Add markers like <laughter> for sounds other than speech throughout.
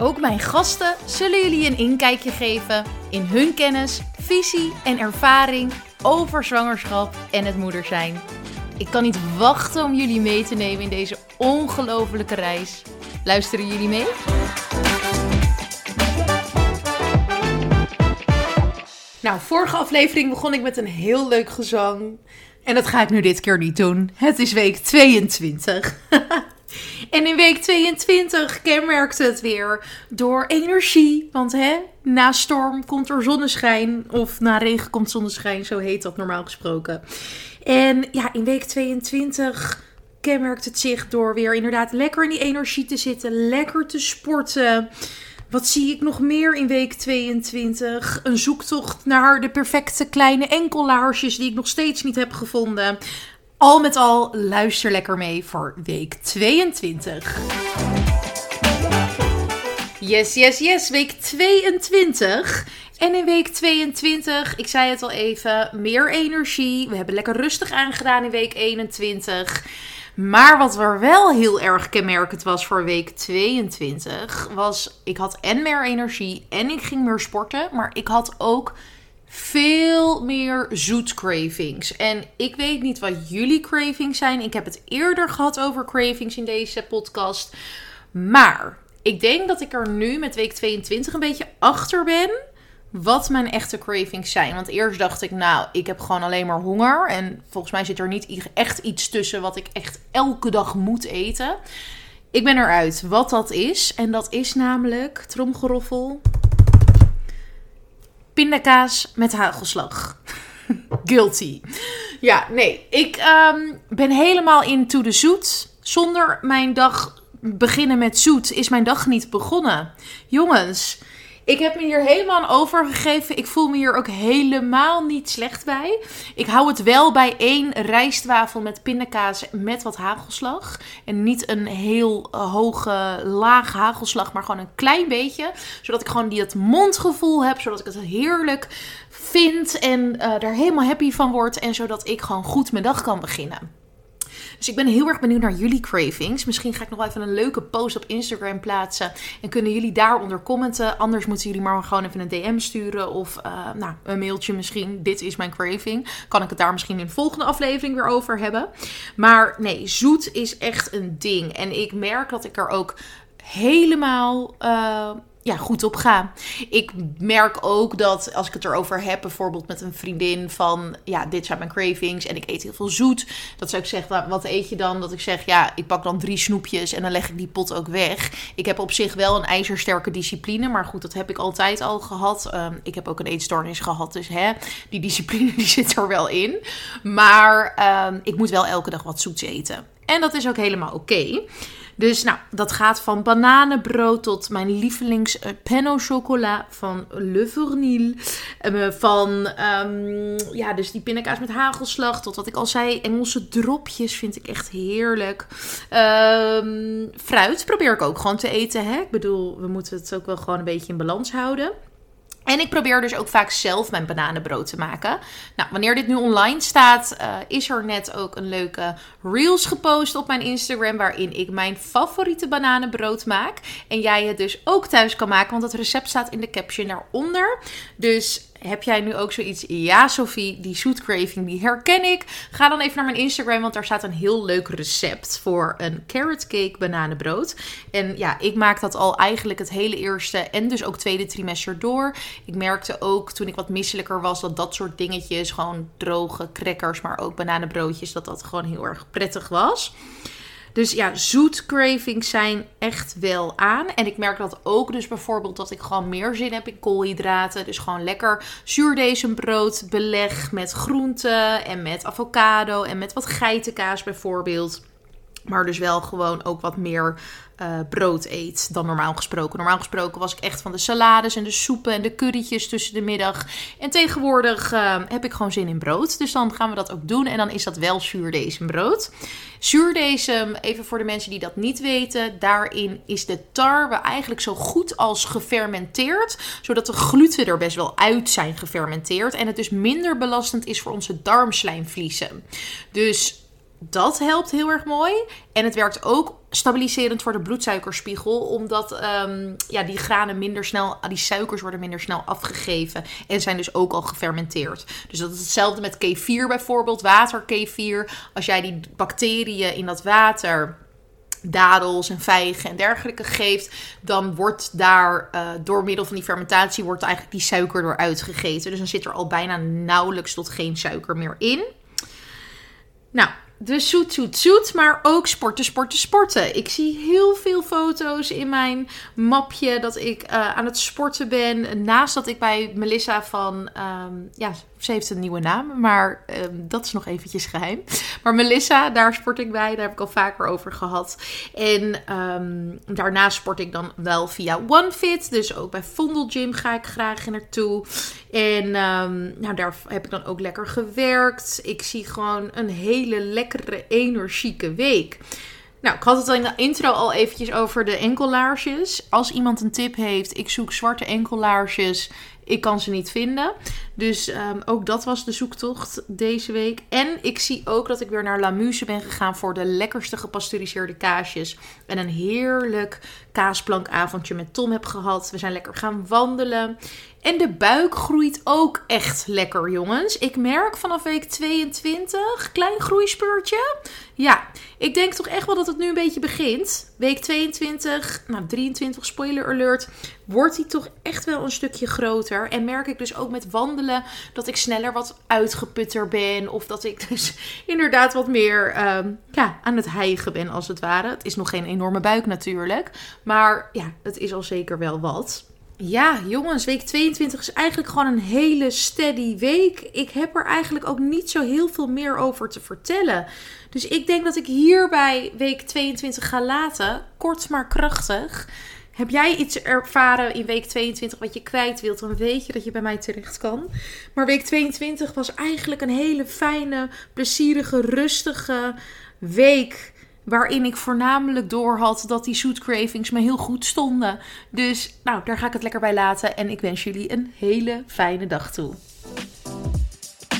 Ook mijn gasten zullen jullie een inkijkje geven in hun kennis, visie en ervaring over zwangerschap en het moeder zijn. Ik kan niet wachten om jullie mee te nemen in deze ongelofelijke reis. Luisteren jullie mee? Nou, vorige aflevering begon ik met een heel leuk gezang. En dat ga ik nu dit keer niet doen. Het is week 22. <laughs> en in week 22 kenmerkt het weer door energie. Want hè, na storm komt er zonneschijn. Of na regen komt zonneschijn, zo heet dat normaal gesproken. En ja, in week 22 kenmerkt het zich door weer inderdaad lekker in die energie te zitten. Lekker te sporten. Wat zie ik nog meer in week 22? Een zoektocht naar de perfecte kleine enkellaarsjes die ik nog steeds niet heb gevonden. Al met al, luister lekker mee voor week 22. Yes, yes, yes, week 22. En in week 22, ik zei het al even, meer energie. We hebben lekker rustig aangedaan in week 21. Maar wat er wel heel erg kenmerkend was voor week 22, was ik had en meer energie en ik ging meer sporten. Maar ik had ook veel meer zoet cravings. En ik weet niet wat jullie cravings zijn. Ik heb het eerder gehad over cravings in deze podcast. Maar ik denk dat ik er nu met week 22 een beetje achter ben wat mijn echte cravings zijn. Want eerst dacht ik, nou, ik heb gewoon alleen maar honger. En volgens mij zit er niet echt iets tussen wat ik echt elke dag moet eten. Ik ben eruit wat dat is. En dat is namelijk, tromgeroffel, pindakaas met hagelslag. <laughs> Guilty. Ja, nee. Ik ehm, ben helemaal into de zoet. Zonder mijn dag beginnen met zoet is mijn dag niet begonnen. Jongens, ik heb me hier helemaal aan overgegeven. Ik voel me hier ook helemaal niet slecht bij. Ik hou het wel bij één rijstwafel met pindakaas met wat hagelslag. En niet een heel uh, hoge, laag hagelslag, maar gewoon een klein beetje. Zodat ik gewoon die, dat mondgevoel heb. Zodat ik het heerlijk vind en uh, daar helemaal happy van word. En zodat ik gewoon goed mijn dag kan beginnen. Dus ik ben heel erg benieuwd naar jullie cravings. Misschien ga ik nog even een leuke post op Instagram plaatsen. En kunnen jullie daaronder commenten. Anders moeten jullie maar gewoon even een DM sturen. Of uh, nou, een mailtje misschien. Dit is mijn craving. Kan ik het daar misschien in de volgende aflevering weer over hebben. Maar nee, zoet is echt een ding. En ik merk dat ik er ook helemaal uh, ja, goed op ga. Ik merk ook dat als ik het erover heb, bijvoorbeeld met een vriendin van ja, dit zijn mijn cravings en ik eet heel veel zoet. Dat zou ik zeggen, wat eet je dan? Dat ik zeg, ja, ik pak dan drie snoepjes en dan leg ik die pot ook weg. Ik heb op zich wel een ijzersterke discipline, maar goed, dat heb ik altijd al gehad. Um, ik heb ook een eetstoornis gehad, dus hè, die discipline <laughs> die zit er wel in. Maar um, ik moet wel elke dag wat zoets eten. En dat is ook helemaal oké. Dus nou, dat gaat van bananenbrood tot mijn lievelings uh, chocola van Le Fournil. Uh, van, um, ja, dus die pindakaas met hagelslag. Tot wat ik al zei, Engelse dropjes vind ik echt heerlijk. Um, fruit probeer ik ook gewoon te eten, hè. Ik bedoel, we moeten het ook wel gewoon een beetje in balans houden. En ik probeer dus ook vaak zelf mijn bananenbrood te maken. Nou, wanneer dit nu online staat, uh, is er net ook een leuke reels gepost op mijn Instagram. Waarin ik mijn favoriete bananenbrood maak. En jij het dus ook thuis kan maken, want het recept staat in de caption daaronder. Dus heb jij nu ook zoiets? Ja, Sophie, die zoet craving, die herken ik. Ga dan even naar mijn Instagram, want daar staat een heel leuk recept voor een carrot cake bananenbrood. En ja, ik maak dat al eigenlijk het hele eerste en dus ook tweede trimester door. Ik merkte ook toen ik wat misselijker was dat dat soort dingetjes, gewoon droge crackers, maar ook bananenbroodjes, dat dat gewoon heel erg prettig was. Dus ja, zoet cravings zijn echt wel aan. En ik merk dat ook dus bijvoorbeeld dat ik gewoon meer zin heb in koolhydraten. Dus gewoon lekker zuurdesembrood beleg met groenten en met avocado en met wat geitenkaas bijvoorbeeld. Maar dus wel gewoon ook wat meer uh, brood eet dan normaal gesproken. Normaal gesproken was ik echt van de salades en de soepen en de currytjes tussen de middag. En tegenwoordig uh, heb ik gewoon zin in brood. Dus dan gaan we dat ook doen. En dan is dat wel zuurdesembrood. Zuurdesem, even voor de mensen die dat niet weten. Daarin is de tarwe eigenlijk zo goed als gefermenteerd. Zodat de gluten er best wel uit zijn gefermenteerd. En het dus minder belastend is voor onze darmslijmvliezen. Dus dat helpt heel erg mooi. En het werkt ook stabiliserend voor de bloedsuikerspiegel. Omdat um, ja, die granen minder snel, die suikers worden minder snel afgegeven. En zijn dus ook al gefermenteerd. Dus dat is hetzelfde met kefir bijvoorbeeld. Waterkefir. Als jij die bacteriën in dat water dadels en vijgen en dergelijke geeft, dan wordt daar uh, door middel van die fermentatie wordt eigenlijk die suiker eruit gegeten. Dus dan zit er al bijna nauwelijks tot geen suiker meer in. Nou, dus zoet, zoet, zoet, maar ook sporten, sporten, sporten. Ik zie heel veel foto's in mijn mapje dat ik uh, aan het sporten ben. Naast dat ik bij Melissa van, um, ja, ze heeft een nieuwe naam, maar um, dat is nog eventjes geheim. Maar Melissa, daar sport ik bij, daar heb ik al vaker over gehad. En um, daarnaast sport ik dan wel via OneFit, dus ook bij Vondel Gym ga ik graag naartoe. En nou, daar heb ik dan ook lekker gewerkt. Ik zie gewoon een hele lekkere, energieke week. Nou, ik had het al in de intro al eventjes over de enkellaarsjes. Als iemand een tip heeft, ik zoek zwarte enkellaarsjes ik kan ze niet vinden. Dus um, ook dat was de zoektocht deze week. En ik zie ook dat ik weer naar Lamuse ben gegaan voor de lekkerste gepasteuriseerde kaasjes. En een heerlijk kaasplankavondje met Tom heb gehad. We zijn lekker gaan wandelen. En de buik groeit ook echt lekker, jongens. Ik merk vanaf week 22, klein groeispeurtje. Ja, ik denk toch echt wel dat het nu een beetje begint. Week 22, nou 23, spoiler alert, wordt hij toch echt wel een stukje groter. En merk ik dus ook met wandelen dat ik sneller wat uitgeputter ben. Of dat ik dus <laughs> inderdaad wat meer um, ja, aan het hijgen ben, als het ware. Het is nog geen enorme buik natuurlijk. Maar ja, het is al zeker wel wat. Ja, jongens, week 22 is eigenlijk gewoon een hele steady week. Ik heb er eigenlijk ook niet zo heel veel meer over te vertellen. Dus ik denk dat ik hierbij week 22 ga laten. Kort maar krachtig. Heb jij iets ervaren in week 22 wat je kwijt wilt, dan weet je dat je bij mij terecht kan. Maar week 22 was eigenlijk een hele fijne, plezierige, rustige week. Waarin ik voornamelijk door had dat die zoet cravings me heel goed stonden. Dus nou, daar ga ik het lekker bij laten. En ik wens jullie een hele fijne dag toe.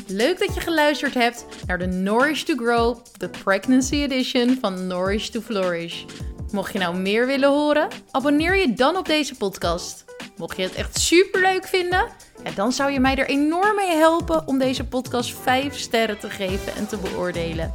Leuk dat je geluisterd hebt naar de Nourish to Grow, de Pregnancy Edition van Nourish to Flourish. Mocht je nou meer willen horen, abonneer je dan op deze podcast. Mocht je het echt super leuk vinden, dan zou je mij er enorm mee helpen om deze podcast 5 sterren te geven en te beoordelen.